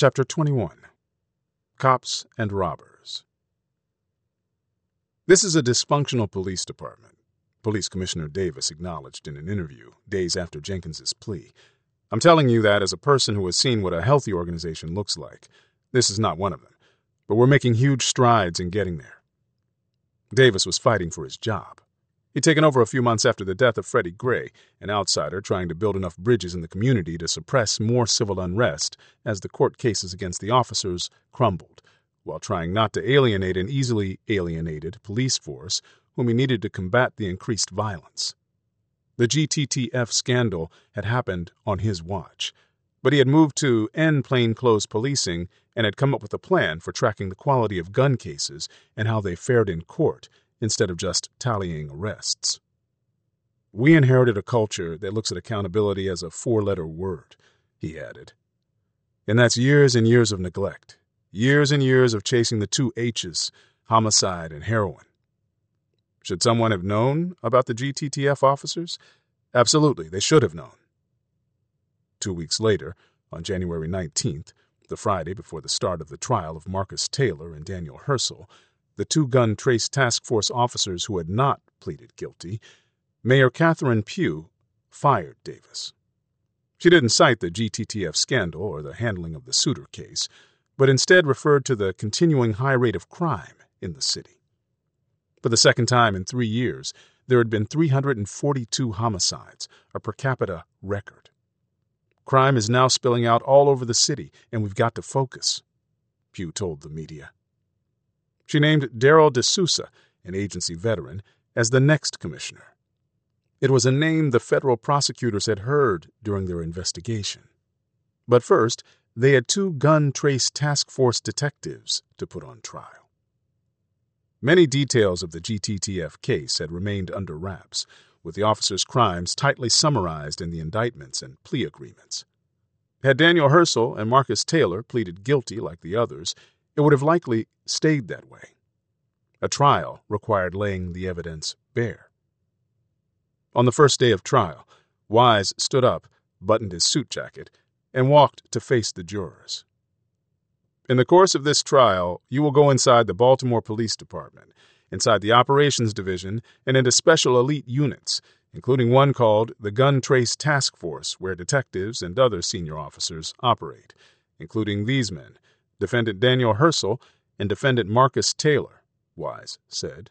Chapter 21 Cops and Robbers This is a dysfunctional police department, Police Commissioner Davis acknowledged in an interview days after Jenkins's plea. I'm telling you that as a person who has seen what a healthy organization looks like. This is not one of them, but we're making huge strides in getting there. Davis was fighting for his job. He'd taken over a few months after the death of Freddie Gray, an outsider trying to build enough bridges in the community to suppress more civil unrest as the court cases against the officers crumbled, while trying not to alienate an easily alienated police force whom he needed to combat the increased violence. The GTTF scandal had happened on his watch, but he had moved to end plainclothes policing and had come up with a plan for tracking the quality of gun cases and how they fared in court instead of just tallying arrests. We inherited a culture that looks at accountability as a four letter word, he added. And that's years and years of neglect, years and years of chasing the two H's homicide and heroin. Should someone have known about the GTTF officers? Absolutely, they should have known. Two weeks later, on January 19th, the Friday before the start of the trial of Marcus Taylor and Daniel Hersl, the two gun trace task force officers who had not pleaded guilty, Mayor Catherine Pugh fired Davis. She didn't cite the GTTF scandal or the handling of the Suiter case, but instead referred to the continuing high rate of crime in the city. For the second time in three years, there had been 342 homicides, a per capita record. Crime is now spilling out all over the city, and we've got to focus, Pugh told the media. She named Darryl De Sousa, an agency veteran, as the next commissioner. It was a name the federal prosecutors had heard during their investigation. But first, they had two gun trace task force detectives to put on trial. Many details of the GTTF case had remained under wraps, with the officers' crimes tightly summarized in the indictments and plea agreements. Had Daniel Hersl and Marcus Taylor pleaded guilty like the others, it would have likely stayed that way. A trial required laying the evidence bare. On the first day of trial, Wise stood up, buttoned his suit jacket, and walked to face the jurors. In the course of this trial, you will go inside the Baltimore Police Department, inside the Operations Division, and into special elite units, including one called the Gun Trace Task Force, where detectives and other senior officers operate, including these men Defendant Daniel Hersl and Defendant Marcus Taylor, Wise said.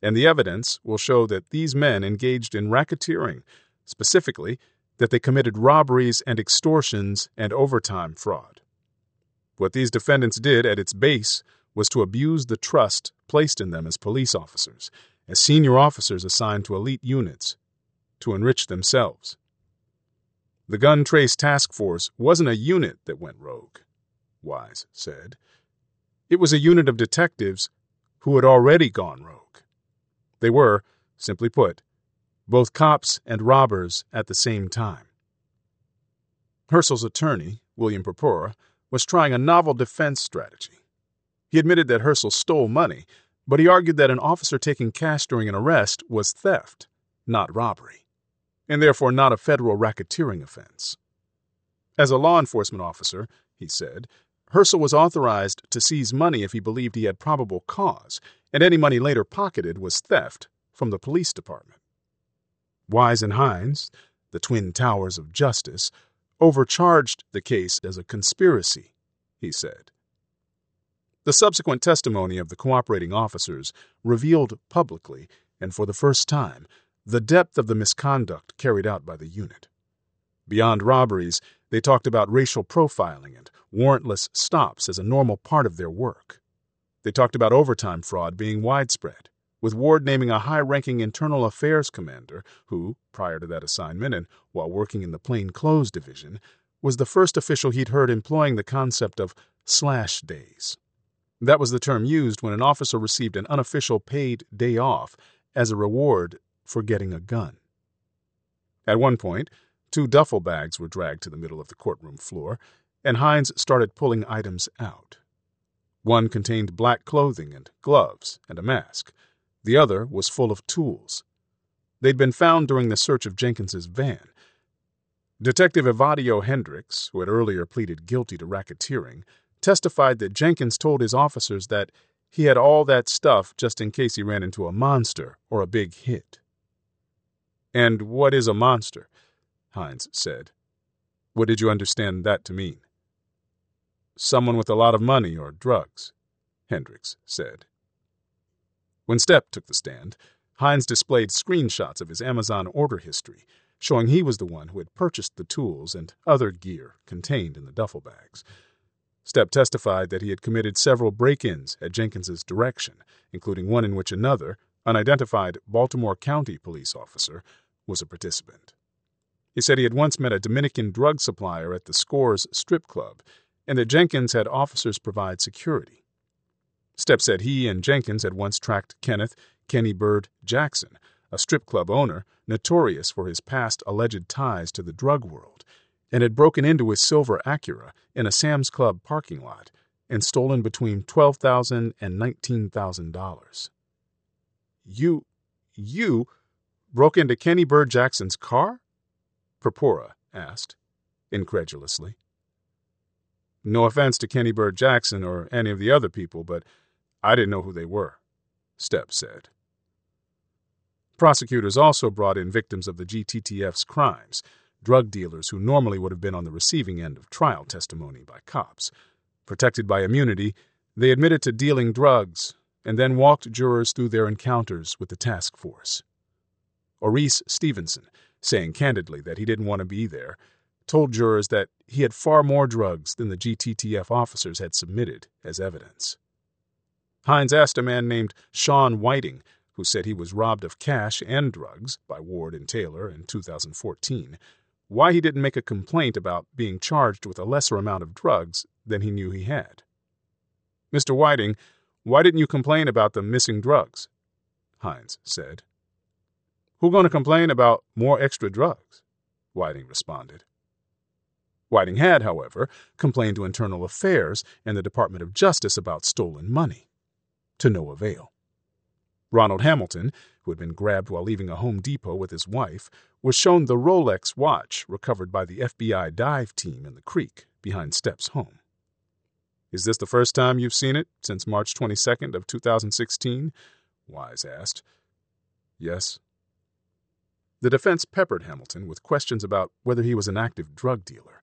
And the evidence will show that these men engaged in racketeering, specifically, that they committed robberies and extortions and overtime fraud. What these defendants did at its base was to abuse the trust placed in them as police officers, as senior officers assigned to elite units, to enrich themselves. The Gun Trace Task Force wasn't a unit that went rogue. Wise said. It was a unit of detectives who had already gone rogue. They were, simply put, both cops and robbers at the same time. Hersl's attorney, William Purpura, was trying a novel defense strategy. He admitted that Hersl stole money, but he argued that an officer taking cash during an arrest was theft, not robbery, and therefore not a federal racketeering offense. As a law enforcement officer, he said, Hersl was authorized to seize money if he believed he had probable cause, and any money later pocketed was theft from the police department. Wise and Hines, the twin towers of justice, overcharged the case as a conspiracy, he said. The subsequent testimony of the cooperating officers revealed publicly, and for the first time, the depth of the misconduct carried out by the unit. Beyond robberies, they talked about racial profiling and warrantless stops as a normal part of their work. They talked about overtime fraud being widespread, with Ward naming a high ranking internal affairs commander who, prior to that assignment and while working in the plainclothes division, was the first official he'd heard employing the concept of slash days. That was the term used when an officer received an unofficial paid day off as a reward for getting a gun. At one point, two duffel bags were dragged to the middle of the courtroom floor, and Hines started pulling items out. One contained black clothing and gloves and a mask. The other was full of tools. They'd been found during the search of Jenkins's van. Detective Evodio Hendrix, who had earlier pleaded guilty to racketeering, testified that Jenkins told his officers that he had all that stuff just in case he ran into a monster or a big hit. And what is a monster? Hines said. What did you understand that to mean? Someone with a lot of money or drugs, Hendrix said. When Stepp took the stand, Hines displayed screenshots of his Amazon order history, showing he was the one who had purchased the tools and other gear contained in the duffel bags. Stepp testified that he had committed several break ins at Jenkins's direction, including one in which another, unidentified Baltimore County police officer, was a participant. He said he had once met a Dominican drug supplier at the Scores strip club and that Jenkins had officers provide security. Stepp said he and Jenkins had once tracked Kenneth Kenny Bird Jackson, a strip club owner notorious for his past alleged ties to the drug world, and had broken into his silver Acura in a Sam's Club parking lot and stolen between $12,000 and $19,000. You, you broke into Kenny Bird Jackson's car? Purpura asked, incredulously. No offense to Kenny Bird Jackson or any of the other people, but I didn't know who they were, Stepp said. Prosecutors also brought in victims of the GTTF's crimes, drug dealers who normally would have been on the receiving end of trial testimony by cops. Protected by immunity, they admitted to dealing drugs and then walked jurors through their encounters with the task force. Aurice Stevenson, saying candidly that he didn't want to be there, told jurors that he had far more drugs than the GTTF officers had submitted as evidence. Hines asked a man named Sean Whiting, who said he was robbed of cash and drugs by Ward and Taylor in 2014, why he didn't make a complaint about being charged with a lesser amount of drugs than he knew he had. Mr. Whiting, why didn't you complain about the missing drugs? Hines said. Who going to complain about more extra drugs? Whiting responded. Whiting had, however, complained to Internal Affairs and the Department of Justice about stolen money. To no avail. Ronald Hamilton, who had been grabbed while leaving a Home Depot with his wife, was shown the Rolex watch recovered by the FBI dive team in the creek behind Stepp's home. Is this the first time you've seen it since March 22nd of 2016? Wise asked. Yes, the defense peppered Hamilton with questions about whether he was an active drug dealer.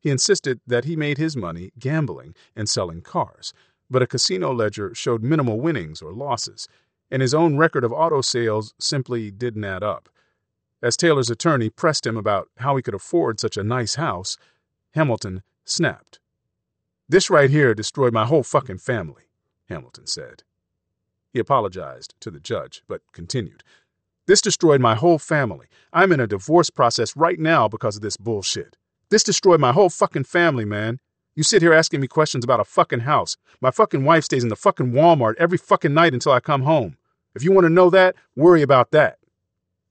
He insisted that he made his money gambling and selling cars, but a casino ledger showed minimal winnings or losses, and his own record of auto sales simply didn't add up. As Taylor's attorney pressed him about how he could afford such a nice house, Hamilton snapped. This right here destroyed my whole fucking family, Hamilton said. He apologized to the judge, but continued. This destroyed my whole family. I'm in a divorce process right now because of this bullshit. This destroyed my whole fucking family, man. You sit here asking me questions about a fucking house. My fucking wife stays in the fucking Walmart every fucking night until I come home. If you want to know that, worry about that.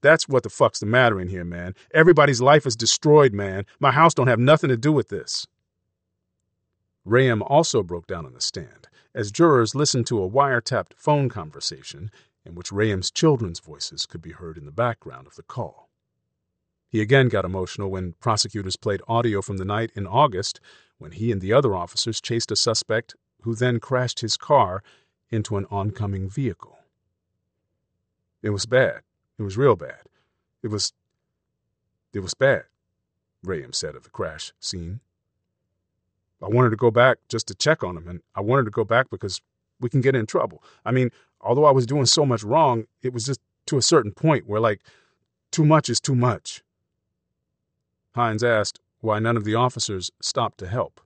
That's what the fuck's the matter in here, man. Everybody's life is destroyed, man. My house don't have nothing to do with this. Rayam also broke down on the stand as jurors listened to a wiretapped phone conversation in which Rayam's children's voices could be heard in the background of the call. He again got emotional when prosecutors played audio from the night in August when he and the other officers chased a suspect who then crashed his car into an oncoming vehicle. It was bad. It was real bad. It was. It was bad, Rayam said of the crash scene. I wanted to go back just to check on him, and I wanted to go back because we can get in trouble. I mean, although I was doing so much wrong, it was just to a certain point where, like, too much is too much. Hines asked why none of the officers stopped to help.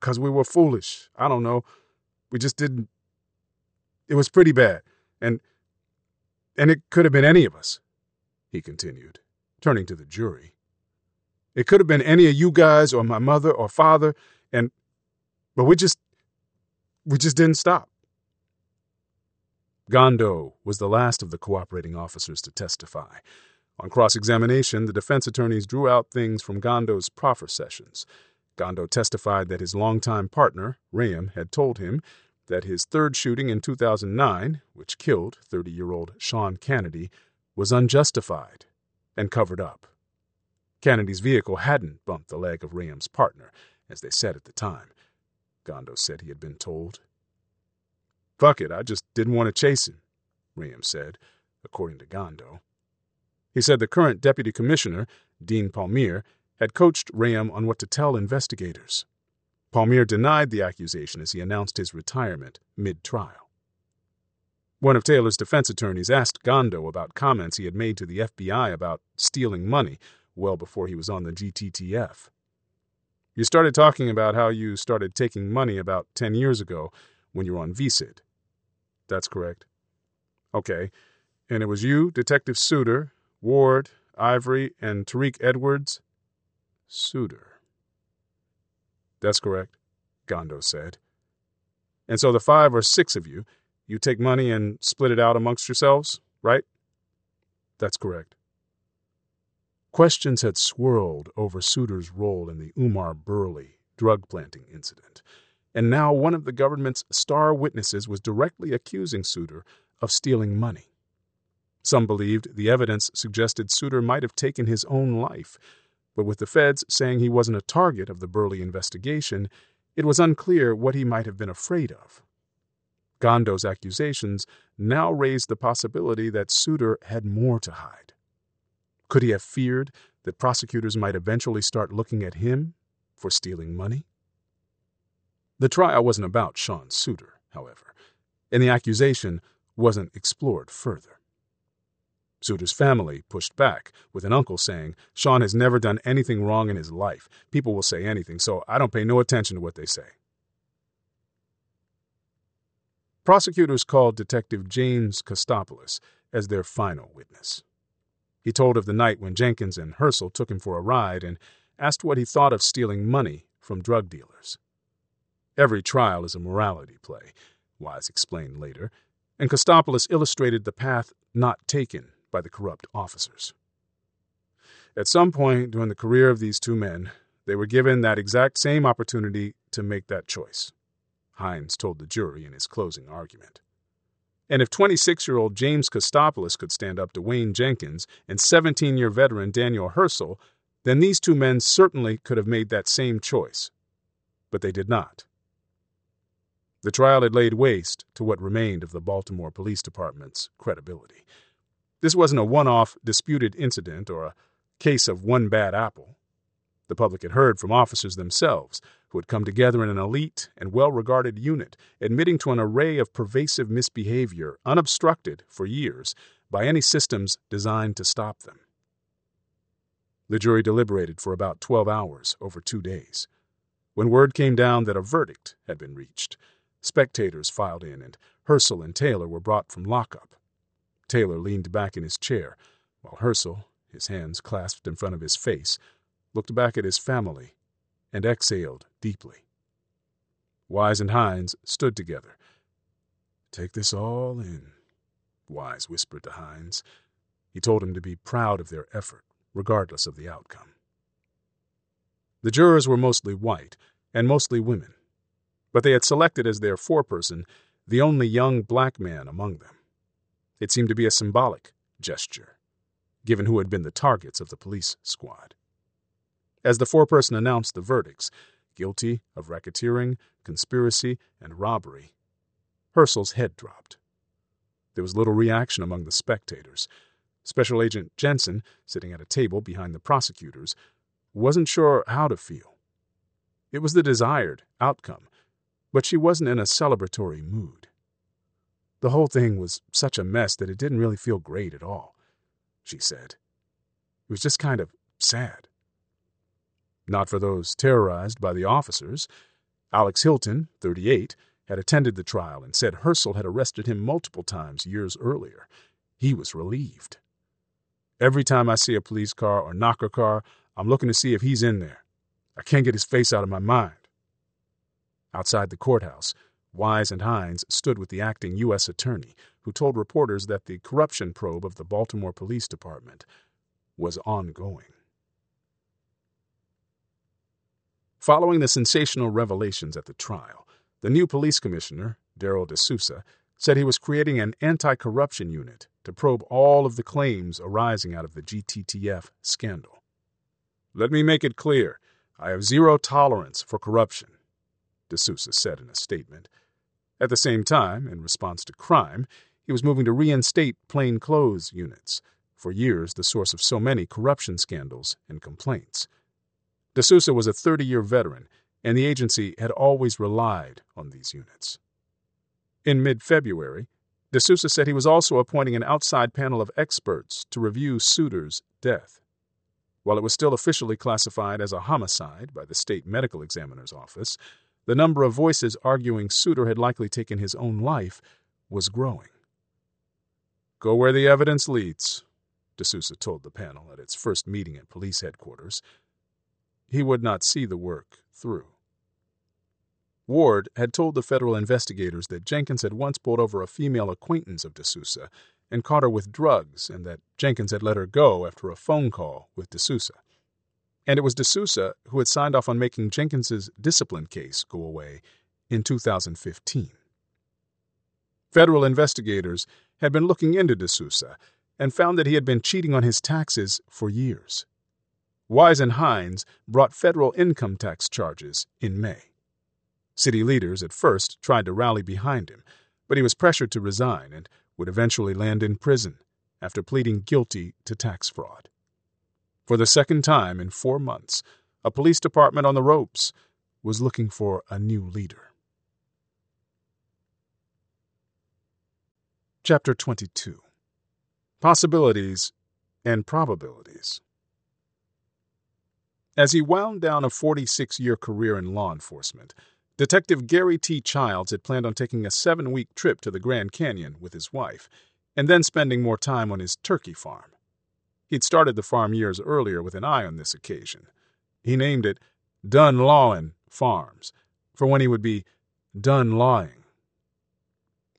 Because we were foolish. I don't know. We just didn't. It was pretty bad. And. And it could have been any of us, he continued, turning to the jury. It could have been any of you guys or my mother or father, and. But we just. We just didn't stop. Gondo was the last of the cooperating officers to testify. On cross examination, the defense attorneys drew out things from Gondo's proffer sessions. Gondo testified that his longtime partner, Rayam, had told him that his third shooting in 2009, which killed 30 year old Sean Kennedy, was unjustified and covered up. Kennedy's vehicle hadn't bumped the leg of Rayam's partner, as they said at the time. Gondo said he had been told. Fuck it, I just didn't want to chase him, Rayam said, according to Gondo. He said the current deputy commissioner, Dean Palmere, had coached Rayam on what to tell investigators. Palmere denied the accusation as he announced his retirement mid trial. One of Taylor's defense attorneys asked Gondo about comments he had made to the FBI about stealing money well before he was on the GTTF. You started talking about how you started taking money about 10 years ago when you were on VSID. That's correct. Okay. And it was you, Detective Suiter, Ward, Ivory, and Tariq Edwards? Suiter. That's correct, Gondo said. And so the five or six of you, you take money and split it out amongst yourselves, right? That's correct. Questions had swirled over Suiter's role in the Umar Burley drug planting incident, and now one of the government's star witnesses was directly accusing Suiter of stealing money. Some believed the evidence suggested Suiter might have taken his own life, but with the feds saying he wasn't a target of the Burley investigation, it was unclear what he might have been afraid of. Gondo's accusations now raised the possibility that Suiter had more to hide. Could he have feared that prosecutors might eventually start looking at him for stealing money? The trial wasn't about Sean Suiter, however, and the accusation wasn't explored further. Suiter's family pushed back, with an uncle saying, Sean has never done anything wrong in his life. People will say anything, so I don't pay no attention to what they say. Prosecutors called Detective James Kostopoulos as their final witness. He told of the night when Jenkins and Hersl took him for a ride and asked what he thought of stealing money from drug dealers. Every trial is a morality play, Wise explained later, and Kostopoulos illustrated the path not taken by the corrupt officers. At some point during the career of these two men, they were given that exact same opportunity to make that choice, Hines told the jury in his closing argument. And if 26 year old James Kostopoulos could stand up to Wayne Jenkins and 17 year veteran Daniel Hersl, then these two men certainly could have made that same choice. But they did not. The trial had laid waste to what remained of the Baltimore Police Department's credibility. This wasn't a one off disputed incident or a case of one bad apple. The public had heard from officers themselves who had come together in an elite and well regarded unit, admitting to an array of pervasive misbehavior unobstructed for years by any systems designed to stop them. The jury deliberated for about 12 hours over two days. When word came down that a verdict had been reached, spectators filed in and Hersl and Taylor were brought from lockup. Taylor leaned back in his chair, while Hersl, his hands clasped in front of his face, looked back at his family and exhaled deeply. Wise and Hines stood together. Take this all in, Wise whispered to Hines. He told him to be proud of their effort, regardless of the outcome. The jurors were mostly white and mostly women, but they had selected as their foreperson the only young black man among them. It seemed to be a symbolic gesture, given who had been the targets of the police squad. As the foreperson announced the verdicts, guilty of racketeering, conspiracy, and robbery, Hersl's head dropped. There was little reaction among the spectators. Special Agent Jensen, sitting at a table behind the prosecutors, wasn't sure how to feel. It was the desired outcome, but she wasn't in a celebratory mood. The whole thing was such a mess that it didn't really feel great at all, she said. It was just kind of sad. Not for those terrorized by the officers. Alex Hilton, 38, had attended the trial and said Hersl had arrested him multiple times years earlier. He was relieved. Every time I see a police car or knocker car, I'm looking to see if he's in there. I can't get his face out of my mind. Outside the courthouse, Wise and Hines stood with the acting U.S. attorney, who told reporters that the corruption probe of the Baltimore Police Department was ongoing. Following the sensational revelations at the trial, the new police commissioner, Darryl De Sousa, said he was creating an anti corruption unit to probe all of the claims arising out of the GTTF scandal. Let me make it clear. I have zero tolerance for corruption, De Sousa said in a statement. At the same time, in response to crime, he was moving to reinstate plainclothes units, for years the source of so many corruption scandals and complaints. De Sousa was a 30 year veteran, and the agency had always relied on these units. In mid February, De Sousa said he was also appointing an outside panel of experts to review Suiter's death. While it was still officially classified as a homicide by the state medical examiner's office, the number of voices arguing Suiter had likely taken his own life was growing. Go where the evidence leads, De Sousa told the panel at its first meeting at police headquarters. He would not see the work through. Ward had told the federal investigators that Jenkins had once pulled over a female acquaintance of De Sousa and caught her with drugs, and that Jenkins had let her go after a phone call with De Sousa. And it was De Sousa who had signed off on making Jenkins's discipline case go away in 2015. Federal investigators had been looking into De Sousa and found that he had been cheating on his taxes for years. Wise and Hines brought federal income tax charges in May. City leaders at first tried to rally behind him, but he was pressured to resign and would eventually land in prison after pleading guilty to tax fraud. For the second time in four months, a police department on the ropes was looking for a new leader. Chapter 22 Possibilities and Probabilities As he wound down a 46 year career in law enforcement, Detective Gary T. Childs had planned on taking a seven week trip to the Grand Canyon with his wife, and then spending more time on his turkey farm. He'd started the farm years earlier with an eye on this occasion. He named it Dunlawin Farms, for when he would be done lawing.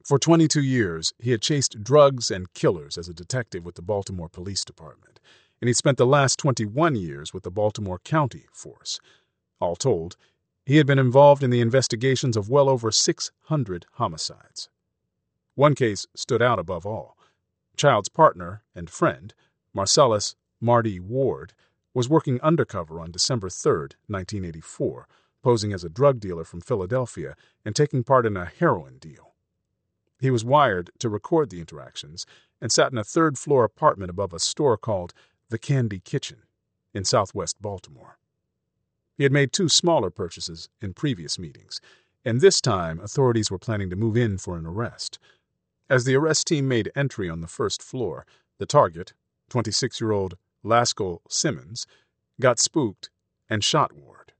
For 22 years, he had chased drugs and killers as a detective with the Baltimore Police Department, and he'd spent the last 21 years with the Baltimore County Force. All told, he had been involved in the investigations of well over 600 homicides. One case stood out above all. Child's partner and friend, Marcellus Marty Ward, was working undercover on December 3, 1984, posing as a drug dealer from Philadelphia and taking part in a heroin deal. He was wired to record the interactions and sat in a third floor apartment above a store called The Candy Kitchen in southwest Baltimore. He had made two smaller purchases in previous meetings, and this time authorities were planning to move in for an arrest. As the arrest team made entry on the first floor, the target, 26 year old Laskel Simmons, got spooked and shot Ward.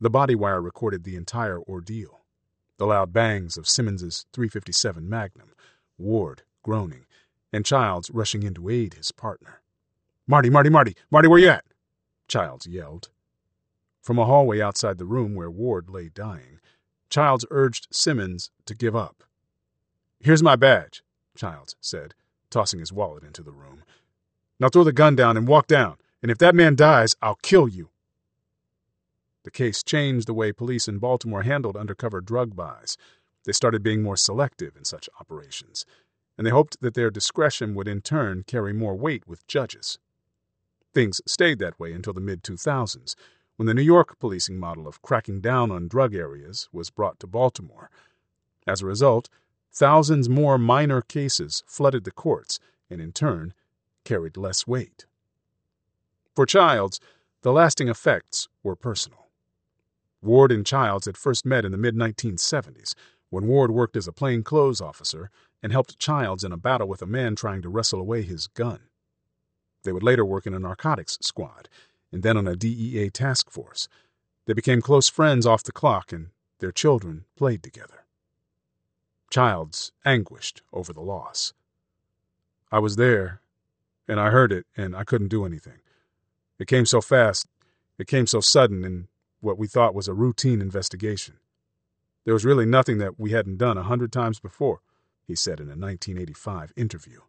The body wire recorded the entire ordeal the loud bangs of Simmons's 357 Magnum, Ward groaning, and Childs rushing in to aid his partner. Marty, Marty, Marty, Marty, where you at? Childs yelled. From a hallway outside the room where Ward lay dying, Childs urged Simmons to give up. Here's my badge, Childs said, tossing his wallet into the room. Now throw the gun down and walk down, and if that man dies, I'll kill you. The case changed the way police in Baltimore handled undercover drug buys. They started being more selective in such operations, and they hoped that their discretion would in turn carry more weight with judges. Things stayed that way until the mid 2000s, when the New York policing model of cracking down on drug areas was brought to Baltimore. As a result, thousands more minor cases flooded the courts and, in turn, carried less weight. For Childs, the lasting effects were personal. Ward and Childs had first met in the mid 1970s when Ward worked as a plainclothes officer and helped Childs in a battle with a man trying to wrestle away his gun. They would later work in a narcotics squad and then on a DEA task force. They became close friends off the clock, and their children played together. Childs anguished over the loss. I was there, and I heard it, and I couldn't do anything. It came so fast, it came so sudden in what we thought was a routine investigation. There was really nothing that we hadn't done a hundred times before, he said in a 1985 interview.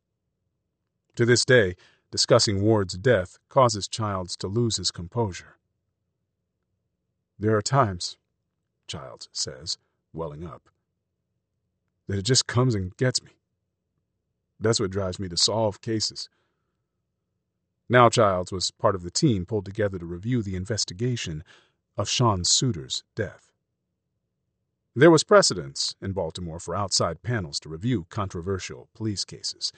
To this day, discussing Ward's death causes Childs to lose his composure. There are times, Childs says, welling up, that it just comes and gets me. That's what drives me to solve cases. Now Childs was part of the team pulled together to review the investigation of Sean Suiter's death. There was precedence in Baltimore for outside panels to review controversial police cases.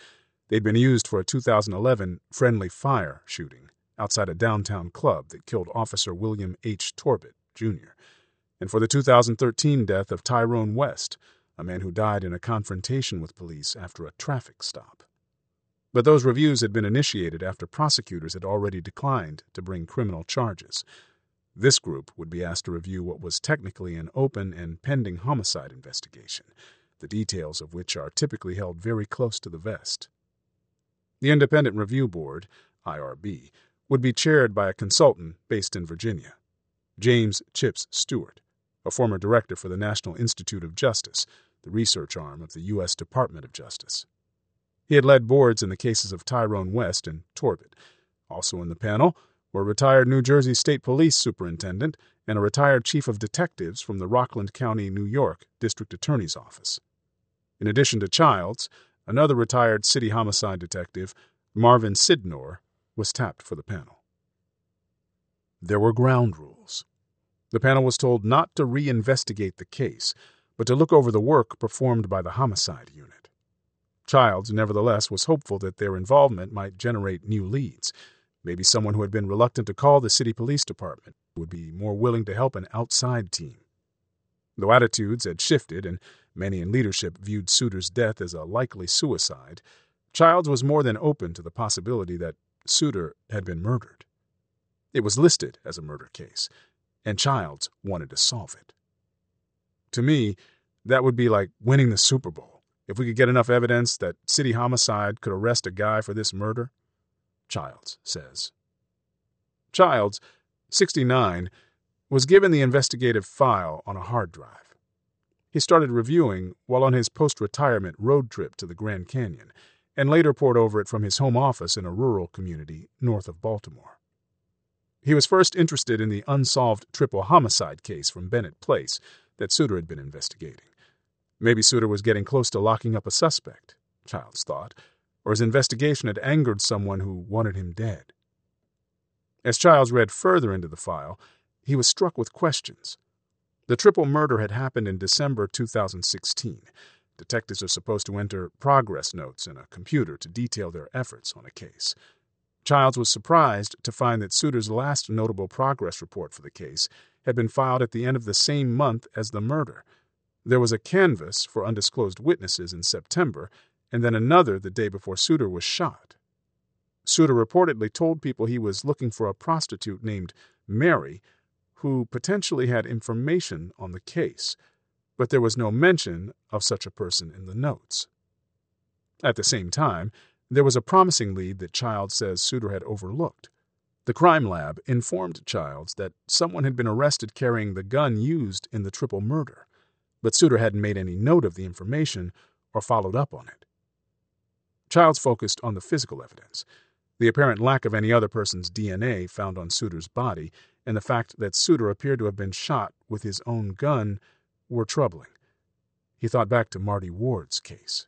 They'd been used for a 2011 friendly fire shooting outside a downtown club that killed Officer William H. Torbit, Jr., and for the 2013 death of Tyrone West, a man who died in a confrontation with police after a traffic stop. But those reviews had been initiated after prosecutors had already declined to bring criminal charges. This group would be asked to review what was technically an open and pending homicide investigation, the details of which are typically held very close to the vest. The Independent Review Board, IRB, would be chaired by a consultant based in Virginia, James Chips Stewart, a former director for the National Institute of Justice, the research arm of the U.S. Department of Justice. He had led boards in the cases of Tyrone West and Torbit. Also in the panel were retired New Jersey State Police Superintendent and a retired Chief of Detectives from the Rockland County, New York District Attorney's Office. In addition to Childs, another retired city homicide detective, Marvin Sidnor, was tapped for the panel. There were ground rules. The panel was told not to reinvestigate the case, but to look over the work performed by the homicide unit. Childs, nevertheless, was hopeful that their involvement might generate new leads. Maybe someone who had been reluctant to call the city police department would be more willing to help an outside team. Though attitudes had shifted and many in leadership viewed Suiter's death as a likely suicide, Childs was more than open to the possibility that Suiter had been murdered. It was listed as a murder case, and Childs wanted to solve it. To me, that would be like winning the Super Bowl. If we could get enough evidence that city homicide could arrest a guy for this murder, Childs says. Childs, 69, was given the investigative file on a hard drive. He started reviewing while on his post retirement road trip to the Grand Canyon and later pored over it from his home office in a rural community north of Baltimore. He was first interested in the unsolved triple homicide case from Bennett Place that Suiter had been investigating. Maybe Suiter was getting close to locking up a suspect, Childs thought, or his investigation had angered someone who wanted him dead. As Childs read further into the file, he was struck with questions. The triple murder had happened in December 2016. Detectives are supposed to enter progress notes in a computer to detail their efforts on a case. Childs was surprised to find that Suiter's last notable progress report for the case had been filed at the end of the same month as the murder. There was a canvass for undisclosed witnesses in September, and then another the day before Suiter was shot. Suiter reportedly told people he was looking for a prostitute named Mary, who potentially had information on the case but there was no mention of such a person in the notes. At the same time, there was a promising lead that Childs says Suiter had overlooked. The crime lab informed Childs that someone had been arrested carrying the gun used in the triple murder, but Suiter hadn't made any note of the information or followed up on it. Childs focused on the physical evidence. The apparent lack of any other person's DNA found on Suiter's body, and the fact that Suiter appeared to have been shot with his own gun were troubling. He thought back to Marty Ward's case.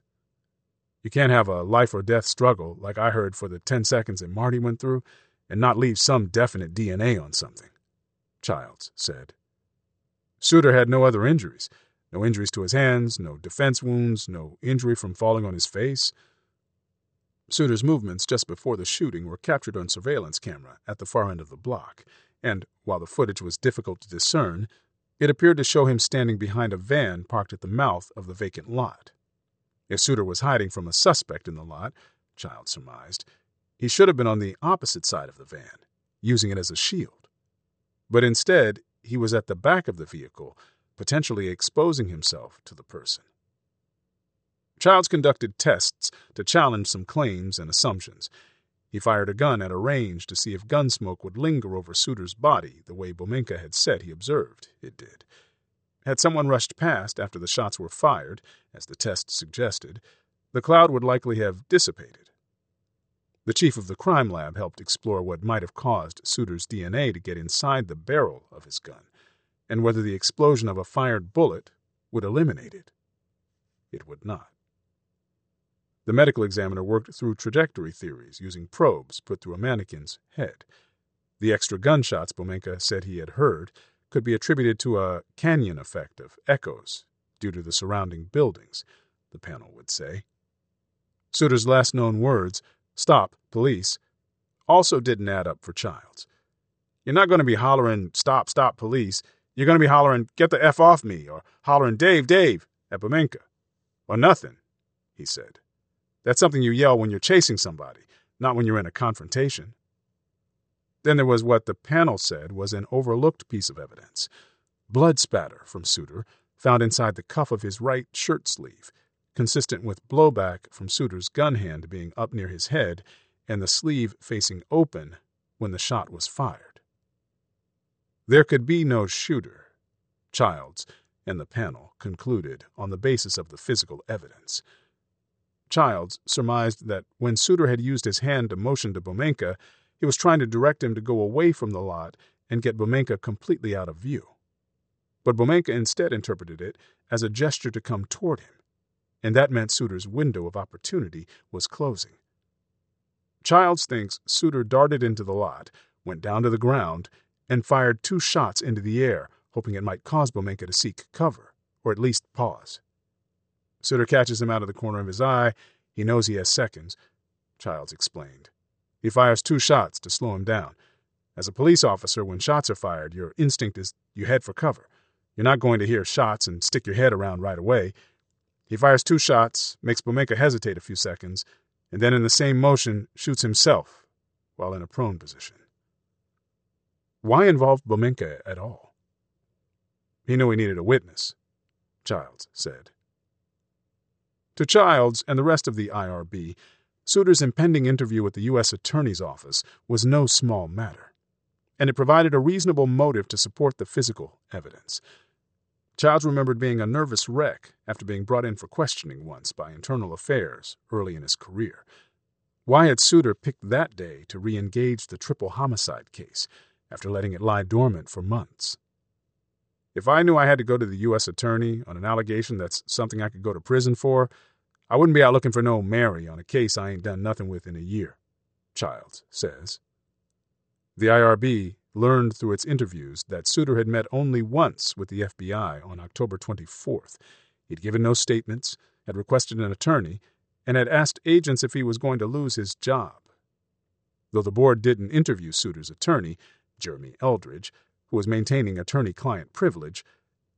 You can't have a life or death struggle like I heard for the 10 seconds that Marty went through and not leave some definite DNA on something, Childs said. Suiter had no other injuries. No injuries to his hands, no defense wounds, no injury from falling on his face. Suiter's movements just before the shooting were captured on surveillance camera at the far end of the block, and while the footage was difficult to discern, it appeared to show him standing behind a van parked at the mouth of the vacant lot. If Suiter was hiding from a suspect in the lot, Child surmised, he should have been on the opposite side of the van, using it as a shield. But instead, he was at the back of the vehicle, potentially exposing himself to the person. Childs conducted tests to challenge some claims and assumptions, he fired a gun at a range to see if gun smoke would linger over Suiter's body the way Bomenka had said he observed it did. Had someone rushed past after the shots were fired, as the test suggested, the cloud would likely have dissipated. The chief of the crime lab helped explore what might have caused Suiter's DNA to get inside the barrel of his gun, and whether the explosion of a fired bullet would eliminate it. It would not. The medical examiner worked through trajectory theories using probes put through a mannequin's head. The extra gunshots Bomenka said he had heard could be attributed to a canyon effect of echoes due to the surrounding buildings, the panel would say. Suiter's last known words, stop, police, also didn't add up for Childs. You're not going to be hollering, stop, stop, police. You're going to be hollering, get the F off me, or hollering, Dave, Dave, at Bomenka. Or nothing, he said. That's something you yell when you're chasing somebody, not when you're in a confrontation. Then there was what the panel said was an overlooked piece of evidence blood spatter from Suiter found inside the cuff of his right shirt sleeve, consistent with blowback from Suiter's gun hand being up near his head and the sleeve facing open when the shot was fired. There could be no shooter, Childs and the panel concluded on the basis of the physical evidence. Childs surmised that when Suiter had used his hand to motion to Bomenka, he was trying to direct him to go away from the lot and get Bomenka completely out of view. But Bomenka instead interpreted it as a gesture to come toward him, and that meant Suiter's window of opportunity was closing. Childs thinks Suiter darted into the lot, went down to the ground, and fired two shots into the air, hoping it might cause Bomenka to seek cover, or at least pause. Suiter catches him out of the corner of his eye. He knows he has seconds, Childs explained. He fires two shots to slow him down. As a police officer, when shots are fired, your instinct is you head for cover. You're not going to hear shots and stick your head around right away. He fires two shots, makes Bomenka hesitate a few seconds, and then in the same motion shoots himself while in a prone position. Why involve Bomenka at all? He knew he needed a witness, Childs said. To Childs and the rest of the IRB, Suiter's impending interview with the U.S. Attorney's Office was no small matter, and it provided a reasonable motive to support the physical evidence. Childs remembered being a nervous wreck after being brought in for questioning once by Internal Affairs early in his career. Why had Suiter picked that day to re engage the triple homicide case after letting it lie dormant for months? If I knew I had to go to the U.S. Attorney on an allegation that's something I could go to prison for, I wouldn't be out looking for no Mary on a case I ain't done nothing with in a year, Childs says. The IRB learned through its interviews that Suiter had met only once with the FBI on October 24th. He'd given no statements, had requested an attorney, and had asked agents if he was going to lose his job. Though the board didn't interview Suiter's attorney, Jeremy Eldridge, who was maintaining attorney client privilege,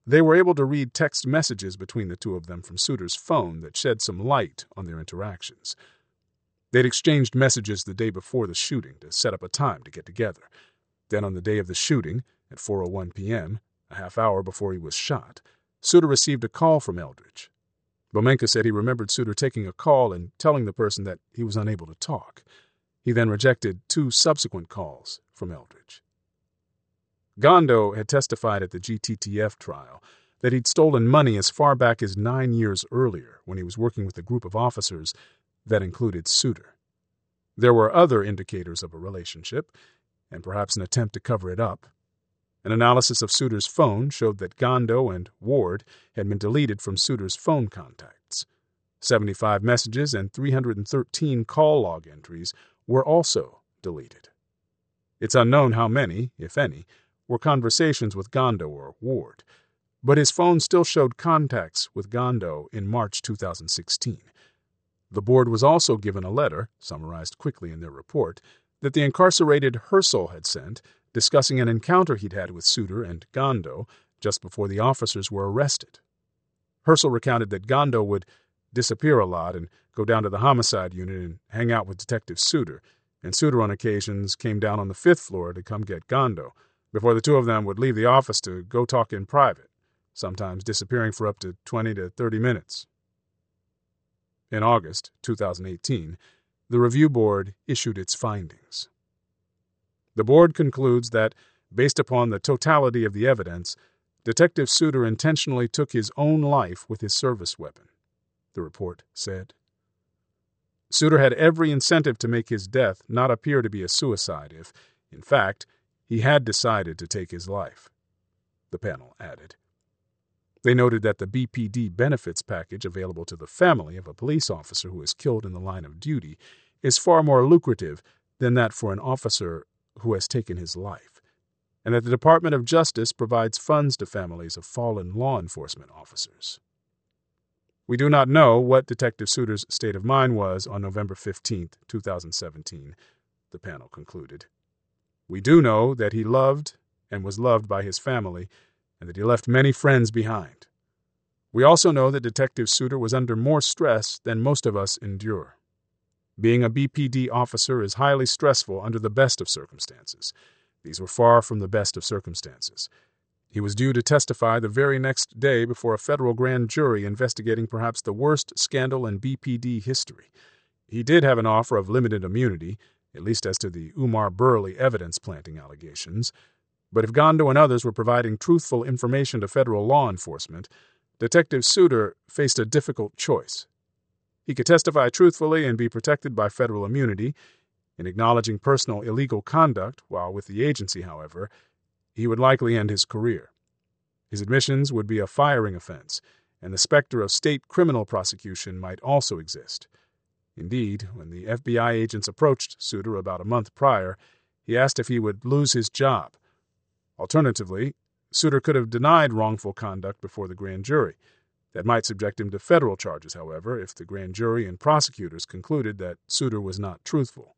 they were able to read text messages between the two of them from Suiter's phone that shed some light on their interactions. They'd exchanged messages the day before the shooting to set up a time to get together. Then, on the day of the shooting, at 4:01 p.m., a half hour before he was shot, Suiter received a call from Eldridge. Bomenka said he remembered Suiter taking a call and telling the person that he was unable to talk. He then rejected two subsequent calls from Eldridge. Gondo had testified at the GTTF trial that he'd stolen money as far back as nine years earlier when he was working with a group of officers that included Suiter. There were other indicators of a relationship, and perhaps an attempt to cover it up. An analysis of Suiter's phone showed that Gondo and Ward had been deleted from Suiter's phone contacts. 75 messages and 313 call log entries were also deleted. It's unknown how many, if any, were conversations with Gondo or Ward, but his phone still showed contacts with Gondo in March 2016. The board was also given a letter, summarized quickly in their report, that the incarcerated Hersl had sent discussing an encounter he'd had with Suiter and Gondo just before the officers were arrested. Hersl recounted that Gondo would disappear a lot and go down to the homicide unit and hang out with Detective Suiter, and Suiter on occasions came down on the fifth floor to come get Gondo, before the two of them would leave the office to go talk in private, sometimes disappearing for up to 20 to 30 minutes. In August 2018, the review board issued its findings. The board concludes that, based upon the totality of the evidence, Detective Suiter intentionally took his own life with his service weapon, the report said. Suiter had every incentive to make his death not appear to be a suicide if, in fact, he had decided to take his life, the panel added. They noted that the BPD benefits package available to the family of a police officer who is killed in the line of duty is far more lucrative than that for an officer who has taken his life, and that the Department of Justice provides funds to families of fallen law enforcement officers. We do not know what Detective Suiter's state of mind was on November 15, 2017, the panel concluded. We do know that he loved and was loved by his family, and that he left many friends behind. We also know that Detective Suiter was under more stress than most of us endure. Being a BPD officer is highly stressful under the best of circumstances. These were far from the best of circumstances. He was due to testify the very next day before a federal grand jury investigating perhaps the worst scandal in BPD history. He did have an offer of limited immunity, at least as to the Umar Burley evidence planting allegations. But if Gondo and others were providing truthful information to federal law enforcement, Detective Suiter faced a difficult choice. He could testify truthfully and be protected by federal immunity. In acknowledging personal illegal conduct while with the agency, however, he would likely end his career. His admissions would be a firing offense, and the specter of state criminal prosecution might also exist. Indeed, when the FBI agents approached Suiter about a month prior, he asked if he would lose his job. Alternatively, Suiter could have denied wrongful conduct before the grand jury. That might subject him to federal charges, however, if the grand jury and prosecutors concluded that Suiter was not truthful.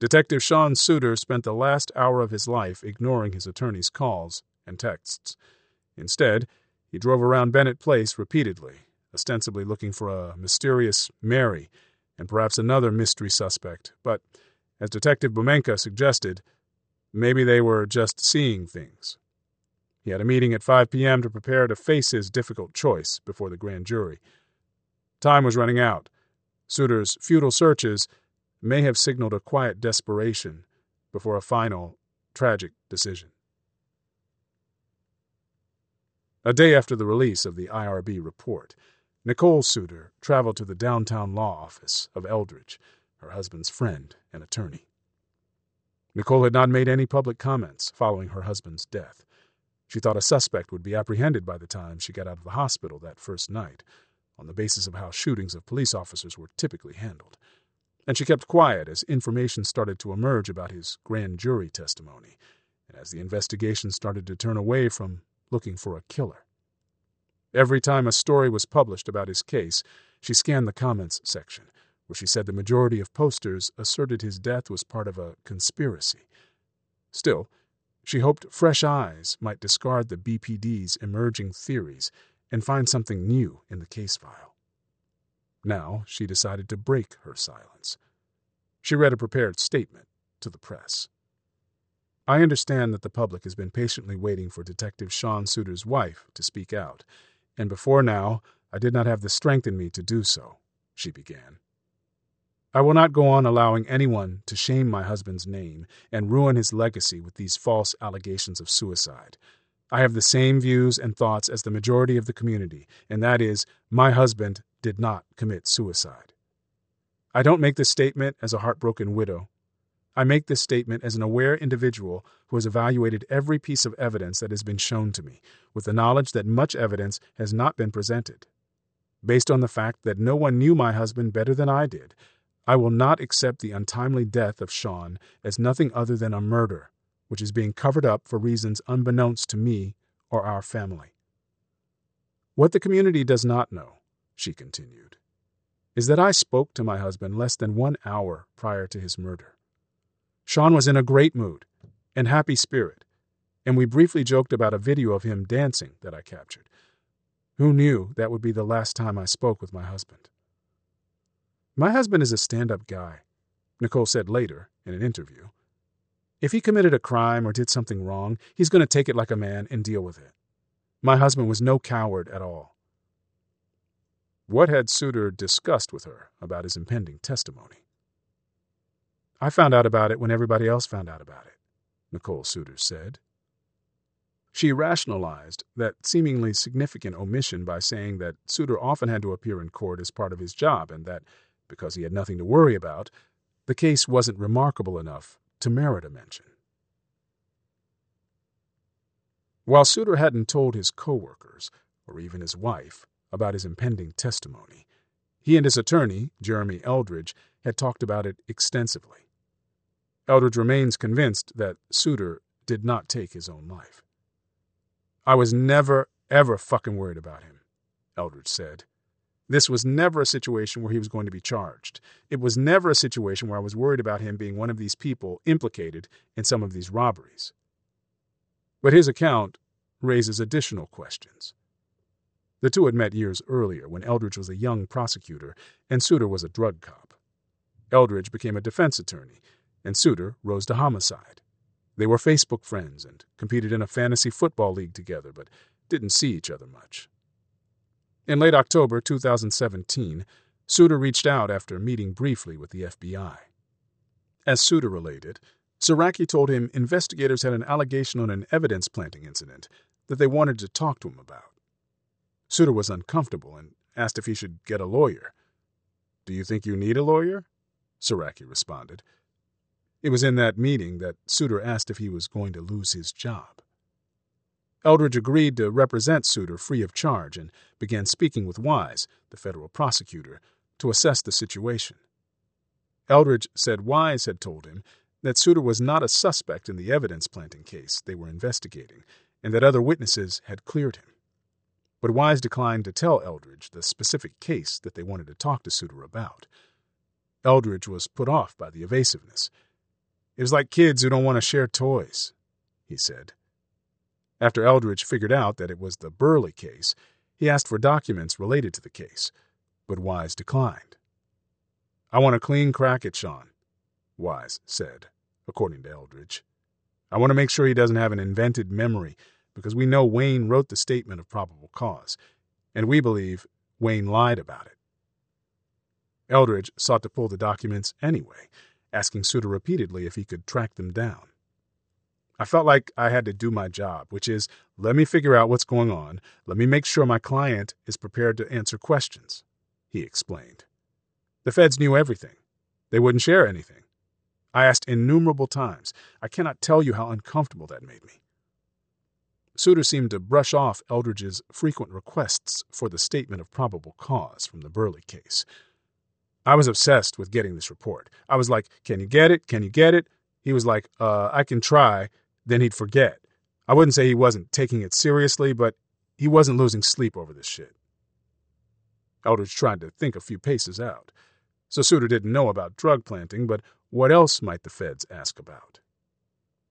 Detective Sean Suiter spent the last hour of his life ignoring his attorney's calls and texts. Instead, he drove around Bennett Place repeatedly, ostensibly looking for a mysterious Mary and perhaps another mystery suspect, but, as Detective Bomenka suggested, maybe they were just seeing things. He had a meeting at 5 p.m. to prepare to face his difficult choice before the grand jury. Time was running out. Suiter's futile searches may have signaled a quiet desperation before a final, tragic decision. A day after the release of the IRB report, Nicole Suiter traveled to the downtown law office of Eldridge, her husband's friend and attorney. Nicole had not made any public comments following her husband's death. She thought a suspect would be apprehended by the time she got out of the hospital that first night, on the basis of how shootings of police officers were typically handled and she kept quiet as information started to emerge about his grand jury testimony, and as the investigation started to turn away from looking for a killer. Every time a story was published about his case, she scanned the comments section, where she said the majority of posters asserted his death was part of a conspiracy. Still, she hoped fresh eyes might discard the BPD's emerging theories and find something new in the case file. Now she decided to break her silence. She read a prepared statement to the press. I understand that the public has been patiently waiting for Detective Sean Suiter's wife to speak out, and before now I did not have the strength in me to do so, she began. I will not go on allowing anyone to shame my husband's name and ruin his legacy with these false allegations of suicide. I have the same views and thoughts as the majority of the community, and that is, my husband did not commit suicide. I don't make this statement as a heartbroken widow. I make this statement as an aware individual who has evaluated every piece of evidence that has been shown to me, with the knowledge that much evidence has not been presented. Based on the fact that no one knew my husband better than I did, I will not accept the untimely death of Sean as nothing other than a murder, which is being covered up for reasons unbeknownst to me or our family. What the community does not know she continued, is that I spoke to my husband less than one hour prior to his murder. Sean was in a great mood and happy spirit, and we briefly joked about a video of him dancing that I captured. Who knew that would be the last time I spoke with my husband? My husband is a stand up guy, Nicole said later in an interview. If he committed a crime or did something wrong, he's going to take it like a man and deal with it. My husband was no coward at all. What had Suiter discussed with her about his impending testimony? I found out about it when everybody else found out about it, Nicole Suiter said. She rationalized that seemingly significant omission by saying that Suiter often had to appear in court as part of his job and that, because he had nothing to worry about, the case wasn't remarkable enough to merit a mention. While Suiter hadn't told his coworkers, or even his wife, about his impending testimony, he and his attorney, Jeremy Eldridge, had talked about it extensively. Eldridge remains convinced that Suiter did not take his own life. I was never, ever fucking worried about him, Eldridge said. This was never a situation where he was going to be charged. It was never a situation where I was worried about him being one of these people implicated in some of these robberies. But his account raises additional questions. The two had met years earlier when Eldridge was a young prosecutor and Suiter was a drug cop. Eldridge became a defense attorney, and Suiter rose to homicide. They were Facebook friends and competed in a fantasy football league together, but didn't see each other much. In late October 2017, Suiter reached out after meeting briefly with the FBI. As Suiter related, Zaraki told him investigators had an allegation on an evidence planting incident that they wanted to talk to him about. Suiter was uncomfortable and asked if he should get a lawyer. Do you think you need a lawyer? Zaraki responded. It was in that meeting that Suiter asked if he was going to lose his job. Eldridge agreed to represent Suiter free of charge and began speaking with Wise, the federal prosecutor, to assess the situation. Eldridge said Wise had told him that Suiter was not a suspect in the evidence planting case they were investigating and that other witnesses had cleared him. But Wise declined to tell Eldridge the specific case that they wanted to talk to Suiter about. Eldridge was put off by the evasiveness. It was like kids who don't want to share toys, he said. After Eldridge figured out that it was the Burley case, he asked for documents related to the case, but Wise declined. I want a clean crack at Sean, Wise said, according to Eldridge. I want to make sure he doesn't have an invented memory because we know Wayne wrote the statement of probable cause, and we believe Wayne lied about it. Eldridge sought to pull the documents anyway, asking Suiter repeatedly if he could track them down. I felt like I had to do my job, which is let me figure out what's going on, let me make sure my client is prepared to answer questions, he explained. The feds knew everything. They wouldn't share anything. I asked innumerable times. I cannot tell you how uncomfortable that made me. Suiter seemed to brush off Eldridge's frequent requests for the statement of probable cause from the Burley case. I was obsessed with getting this report. I was like, Can you get it? Can you get it? He was like, Uh, I can try. Then he'd forget. I wouldn't say he wasn't taking it seriously, but he wasn't losing sleep over this shit. Eldridge tried to think a few paces out. So Suiter didn't know about drug planting, but what else might the feds ask about?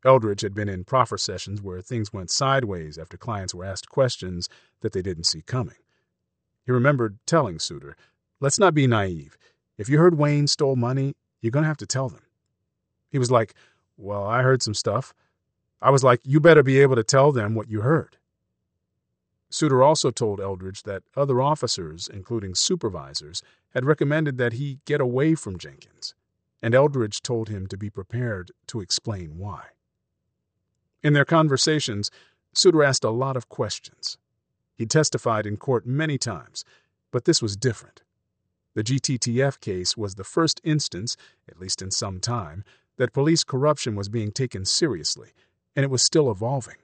Eldridge had been in proffer sessions where things went sideways after clients were asked questions that they didn't see coming. He remembered telling Suiter, Let's not be naive. If you heard Wayne stole money, you're going to have to tell them. He was like, Well, I heard some stuff. I was like, You better be able to tell them what you heard. Suiter also told Eldridge that other officers, including supervisors, had recommended that he get away from Jenkins, and Eldridge told him to be prepared to explain why. In their conversations, Suiter asked a lot of questions. He testified in court many times, but this was different. The GTTF case was the first instance, at least in some time, that police corruption was being taken seriously, and it was still evolving.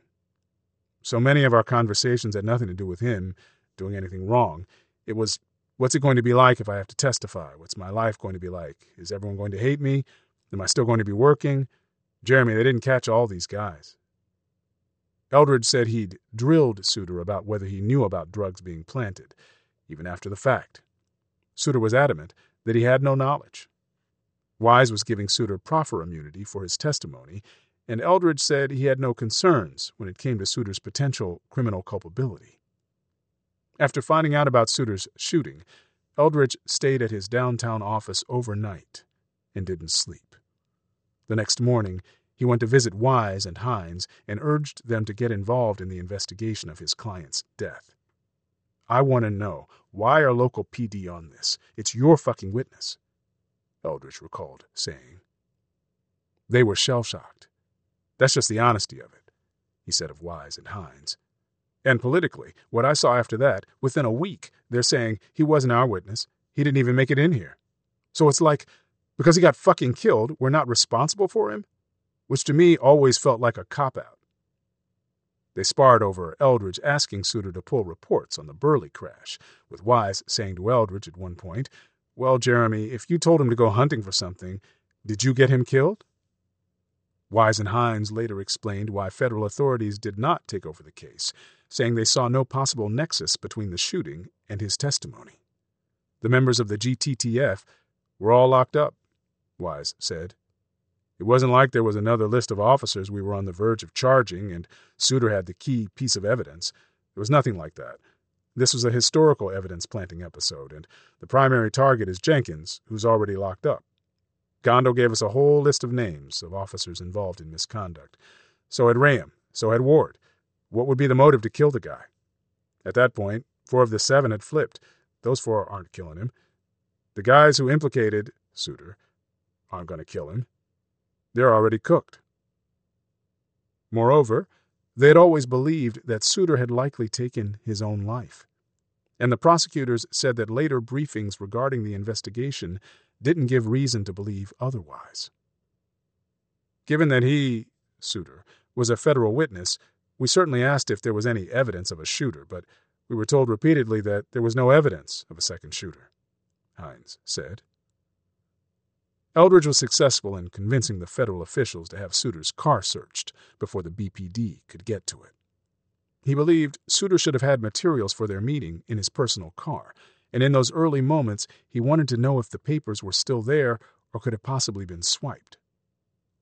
So many of our conversations had nothing to do with him doing anything wrong. It was, what's it going to be like if I have to testify? What's my life going to be like? Is everyone going to hate me? Am I still going to be working? Jeremy, they didn't catch all these guys. Eldridge said he'd drilled Suiter about whether he knew about drugs being planted, even after the fact. Suiter was adamant that he had no knowledge. Wise was giving Suiter proffer immunity for his testimony, and Eldridge said he had no concerns when it came to Suiter's potential criminal culpability. After finding out about Suiter's shooting, Eldridge stayed at his downtown office overnight and didn't sleep. The next morning, he went to visit Wise and Hines and urged them to get involved in the investigation of his client's death. I want to know why are local PD on this? It's your fucking witness, Eldridge recalled saying. They were shell shocked. That's just the honesty of it, he said of Wise and Hines. And politically, what I saw after that, within a week, they're saying he wasn't our witness. He didn't even make it in here. So it's like, because he got fucking killed, we're not responsible for him? which to me always felt like a cop out. They sparred over Eldridge asking Suiter to pull reports on the Burley crash, with Wise saying to Eldridge at one point, Well, Jeremy, if you told him to go hunting for something, did you get him killed? Wise and Hines later explained why federal authorities did not take over the case, saying they saw no possible nexus between the shooting and his testimony. The members of the GTTF were all locked up, Wise said. It wasn't like there was another list of officers we were on the verge of charging and Suiter had the key piece of evidence. There was nothing like that. This was a historical evidence planting episode, and the primary target is Jenkins, who's already locked up. Gondo gave us a whole list of names of officers involved in misconduct. So had Rayam, So had Ward. What would be the motive to kill the guy? At that point, four of the seven had flipped. Those four aren't killing him. The guys who implicated Suiter aren't going to kill him. They're already cooked. Moreover, they had always believed that Suiter had likely taken his own life. And the prosecutors said that later briefings regarding the investigation didn't give reason to believe otherwise. Given that he, Suiter, was a federal witness, we certainly asked if there was any evidence of a shooter, but we were told repeatedly that there was no evidence of a second shooter, Hines said. Eldridge was successful in convincing the federal officials to have Suiter's car searched before the BPD could get to it. He believed Suiter should have had materials for their meeting in his personal car, and in those early moments he wanted to know if the papers were still there or could have possibly been swiped.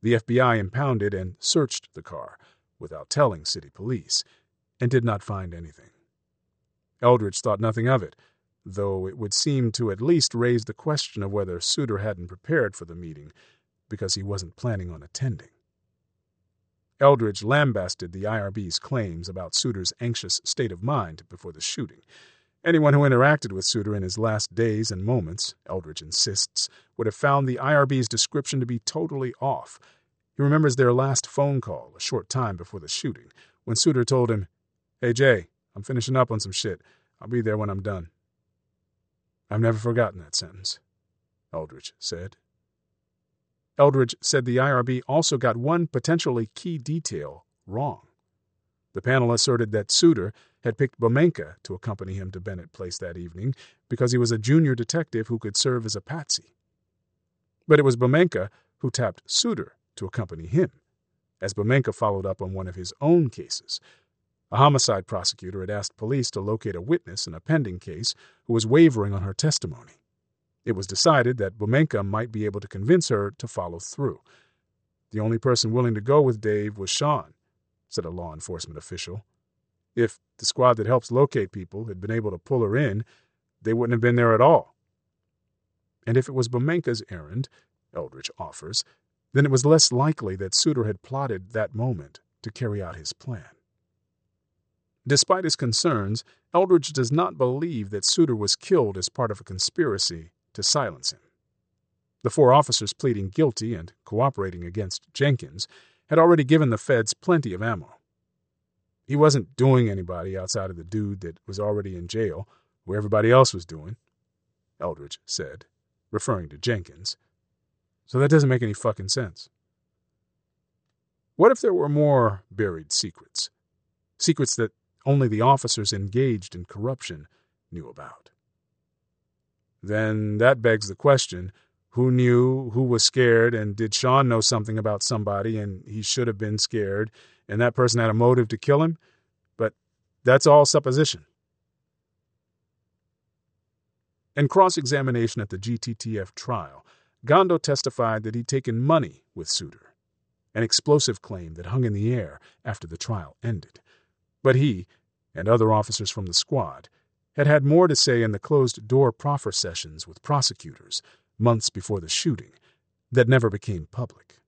The FBI impounded and searched the car without telling city police and did not find anything. Eldridge thought nothing of it, though it would seem to at least raise the question of whether Suiter hadn't prepared for the meeting because he wasn't planning on attending. Eldridge lambasted the IRB's claims about Suiter's anxious state of mind before the shooting. Anyone who interacted with Suiter in his last days and moments, Eldridge insists, would have found the IRB's description to be totally off. He remembers their last phone call, a short time before the shooting, when Suiter told him, Hey Jay, I'm finishing up on some shit. I'll be there when I'm done. I've never forgotten that sentence, Eldridge said. Eldridge said the IRB also got one potentially key detail wrong. The panel asserted that Suiter had picked Bomenka to accompany him to Bennett Place that evening because he was a junior detective who could serve as a patsy. But it was Bomenka who tapped Suiter to accompany him, as Bomenka followed up on one of his own cases, a homicide prosecutor had asked police to locate a witness in a pending case who was wavering on her testimony. It was decided that Bomenka might be able to convince her to follow through. The only person willing to go with Dave was Sean, said a law enforcement official. If the squad that helps locate people had been able to pull her in, they wouldn't have been there at all. And if it was Bomenka's errand, Eldridge offers, then it was less likely that Suiter had plotted that moment to carry out his plan. Despite his concerns, Eldridge does not believe that Suiter was killed as part of a conspiracy to silence him. The four officers pleading guilty and cooperating against Jenkins had already given the feds plenty of ammo. He wasn't doing anybody outside of the dude that was already in jail, where everybody else was doing, Eldridge said, referring to Jenkins. So that doesn't make any fucking sense. What if there were more buried secrets? Secrets that only the officers engaged in corruption knew about. Then that begs the question who knew, who was scared, and did Sean know something about somebody and he should have been scared, and that person had a motive to kill him? But that's all supposition. In cross examination at the GTTF trial, Gondo testified that he'd taken money with Suiter, an explosive claim that hung in the air after the trial ended. But he, and other officers from the squad, had had more to say in the closed door proffer sessions with prosecutors months before the shooting that never became public.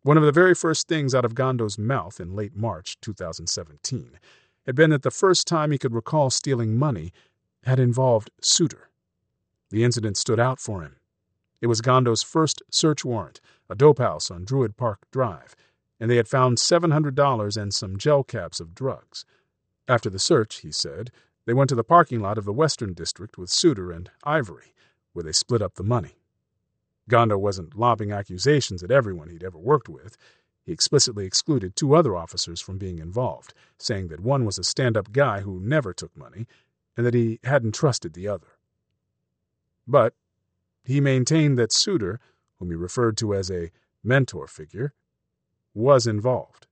One of the very first things out of Gondo's mouth in late March 2017 had been that the first time he could recall stealing money had involved Suiter. The incident stood out for him. It was Gondo's first search warrant, a dope house on Druid Park Drive, and they had found $700 and some gel caps of drugs. After the search, he said, they went to the parking lot of the Western District with Suiter and Ivory, where they split up the money. Gondo wasn't lobbing accusations at everyone he'd ever worked with. He explicitly excluded two other officers from being involved, saying that one was a stand up guy who never took money and that he hadn't trusted the other. But he maintained that Suiter, whom he referred to as a mentor figure, was involved.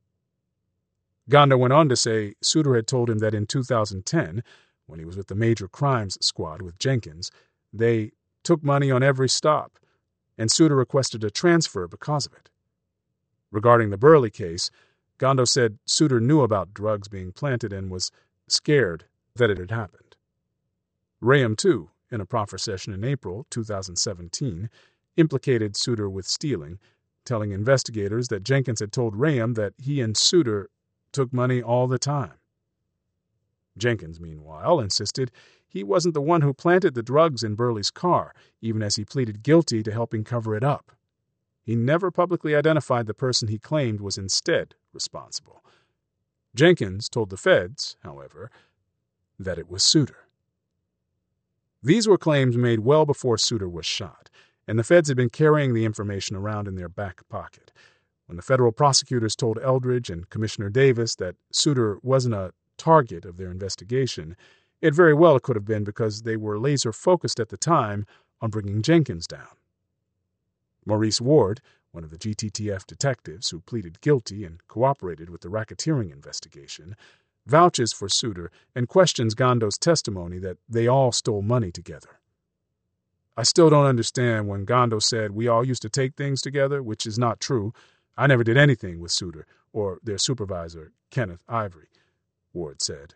Gondo went on to say Suiter had told him that in 2010, when he was with the Major Crimes Squad with Jenkins, they took money on every stop, and Suiter requested a transfer because of it. Regarding the Burley case, Gondo said Suiter knew about drugs being planted and was scared that it had happened. Rayam, too, in a proffer session in April 2017, implicated Suiter with stealing, telling investigators that Jenkins had told Rayam that he and Suiter took money all the time. Jenkins, meanwhile, insisted he wasn't the one who planted the drugs in Burley's car, even as he pleaded guilty to helping cover it up. He never publicly identified the person he claimed was instead responsible. Jenkins told the feds, however, that it was Suiter. These were claims made well before Suiter was shot, and the feds had been carrying the information around in their back pocket. When the federal prosecutors told Eldridge and Commissioner Davis that Suiter wasn't a target of their investigation, it very well could have been because they were laser focused at the time on bringing Jenkins down. Maurice Ward, one of the GTTF detectives who pleaded guilty and cooperated with the racketeering investigation, vouches for Suiter and questions Gondo's testimony that they all stole money together. I still don't understand when Gondo said we all used to take things together, which is not true. I never did anything with Suiter or their supervisor, Kenneth Ivory, Ward said.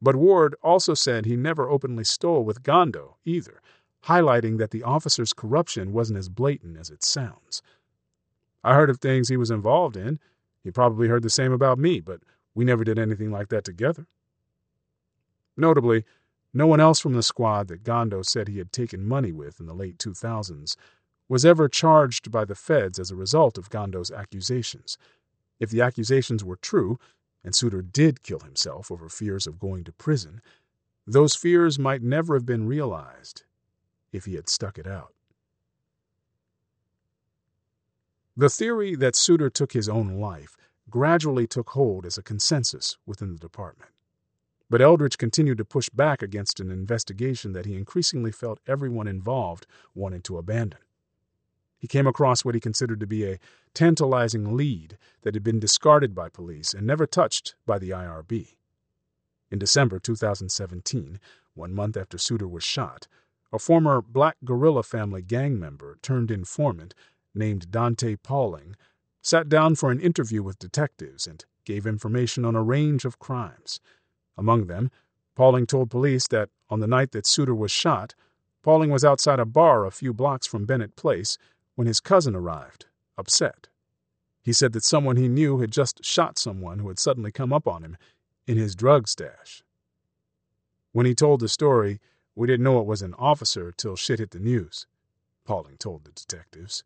But Ward also said he never openly stole with Gondo either, highlighting that the officer's corruption wasn't as blatant as it sounds. I heard of things he was involved in. He probably heard the same about me, but we never did anything like that together. Notably, no one else from the squad that Gondo said he had taken money with in the late 2000s was ever charged by the feds as a result of Gondo's accusations. If the accusations were true, and Suiter did kill himself over fears of going to prison, those fears might never have been realized if he had stuck it out. The theory that Suiter took his own life gradually took hold as a consensus within the department. But Eldridge continued to push back against an investigation that he increasingly felt everyone involved wanted to abandon. He came across what he considered to be a tantalizing lead that had been discarded by police and never touched by the IRB. In December 2017, one month after Suiter was shot, a former Black Guerrilla Family gang member turned informant named Dante Pauling sat down for an interview with detectives and gave information on a range of crimes. Among them, Pauling told police that on the night that Suiter was shot, Pauling was outside a bar a few blocks from Bennett Place when his cousin arrived, upset. He said that someone he knew had just shot someone who had suddenly come up on him in his drug stash. When he told the story, we didn't know it was an officer till shit hit the news, Pauling told the detectives.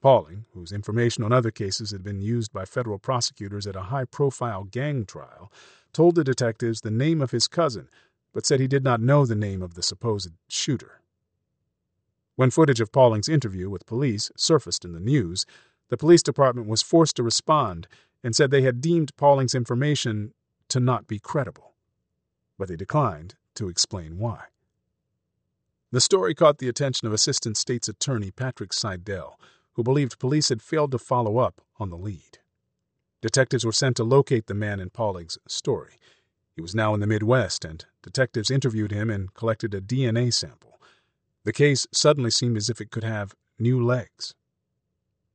Pauling, whose information on other cases had been used by federal prosecutors at a high profile gang trial, told the detectives the name of his cousin, but said he did not know the name of the supposed shooter. When footage of Pauling's interview with police surfaced in the news, the police department was forced to respond and said they had deemed Pauling's information to not be credible. But they declined to explain why. The story caught the attention of Assistant State's Attorney Patrick Seidel, who believed police had failed to follow up on the lead. Detectives were sent to locate the man in Pauling's story. He was now in the Midwest, and detectives interviewed him and collected a DNA sample. The case suddenly seemed as if it could have new legs.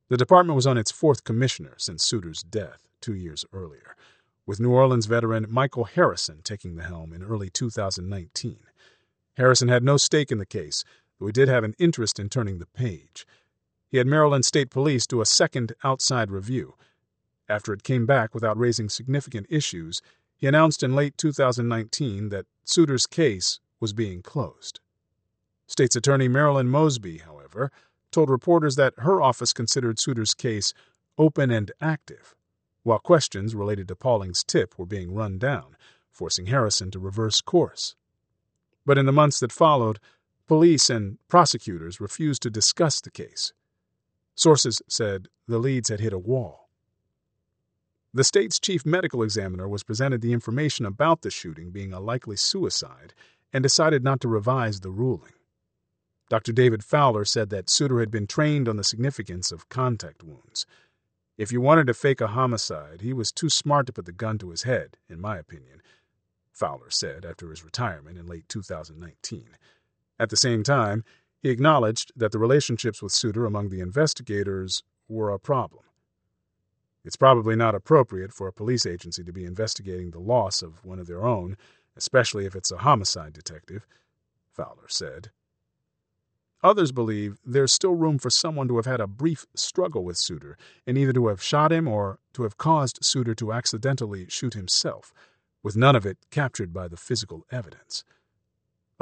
The department was on its fourth commissioner since Suiter's death two years earlier, with New Orleans veteran Michael Harrison taking the helm in early 2019. Harrison had no stake in the case, though he did have an interest in turning the page. He had Maryland State Police do a second outside review. After it came back without raising significant issues, he announced in late 2019 that Suiter's case was being closed. State's Attorney Marilyn Mosby, however, told reporters that her office considered Suiter's case open and active, while questions related to Pauling's tip were being run down, forcing Harrison to reverse course. But in the months that followed, police and prosecutors refused to discuss the case. Sources said the leads had hit a wall. The state's chief medical examiner was presented the information about the shooting being a likely suicide and decided not to revise the ruling. Dr. David Fowler said that Suiter had been trained on the significance of contact wounds. If you wanted to fake a homicide, he was too smart to put the gun to his head, in my opinion, Fowler said after his retirement in late 2019. At the same time, he acknowledged that the relationships with Suiter among the investigators were a problem. It's probably not appropriate for a police agency to be investigating the loss of one of their own, especially if it's a homicide detective, Fowler said. Others believe there's still room for someone to have had a brief struggle with Suiter and either to have shot him or to have caused Suiter to accidentally shoot himself, with none of it captured by the physical evidence.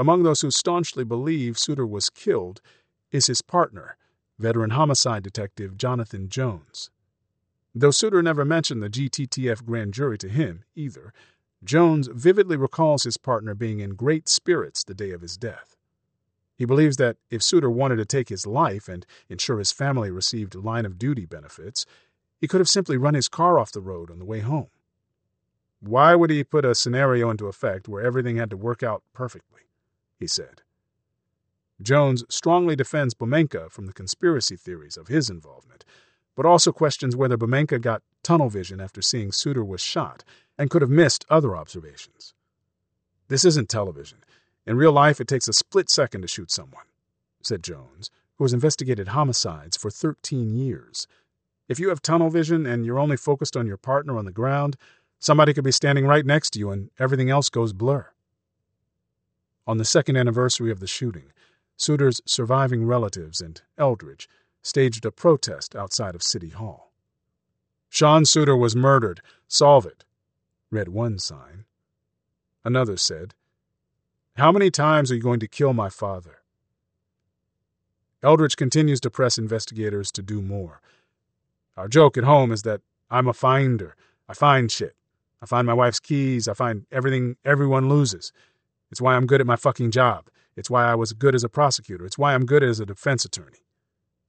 Among those who staunchly believe Suiter was killed is his partner, veteran homicide detective Jonathan Jones. Though Suiter never mentioned the GTTF grand jury to him, either, Jones vividly recalls his partner being in great spirits the day of his death. He believes that if Suiter wanted to take his life and ensure his family received line of duty benefits, he could have simply run his car off the road on the way home. Why would he put a scenario into effect where everything had to work out perfectly? He said. Jones strongly defends Bomenka from the conspiracy theories of his involvement, but also questions whether Bomenka got tunnel vision after seeing Suiter was shot and could have missed other observations. This isn't television. In real life, it takes a split second to shoot someone, said Jones, who has investigated homicides for 13 years. If you have tunnel vision and you're only focused on your partner on the ground, somebody could be standing right next to you and everything else goes blur. On the second anniversary of the shooting, Suiter's surviving relatives and Eldridge staged a protest outside of City Hall. Sean Suiter was murdered. Solve it, read one sign. Another said, how many times are you going to kill my father? Eldridge continues to press investigators to do more. Our joke at home is that I'm a finder. I find shit. I find my wife's keys. I find everything everyone loses. It's why I'm good at my fucking job. It's why I was good as a prosecutor. It's why I'm good as a defense attorney.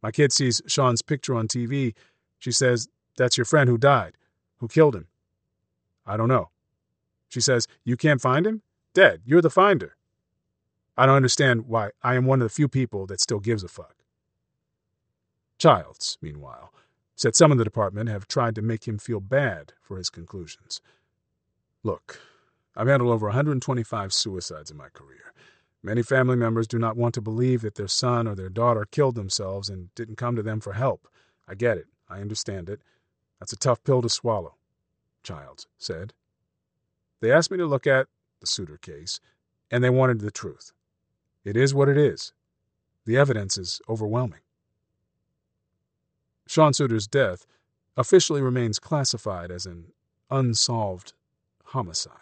My kid sees Sean's picture on TV. She says, That's your friend who died. Who killed him? I don't know. She says, You can't find him? Dead. You're the finder. I don't understand why I am one of the few people that still gives a fuck. Childs, meanwhile, said some in the department have tried to make him feel bad for his conclusions. Look, I've handled over 125 suicides in my career. Many family members do not want to believe that their son or their daughter killed themselves and didn't come to them for help. I get it. I understand it. That's a tough pill to swallow, Childs said. They asked me to look at the Suiter case, and they wanted the truth. It is what it is. The evidence is overwhelming. Sean Suiter's death officially remains classified as an unsolved homicide.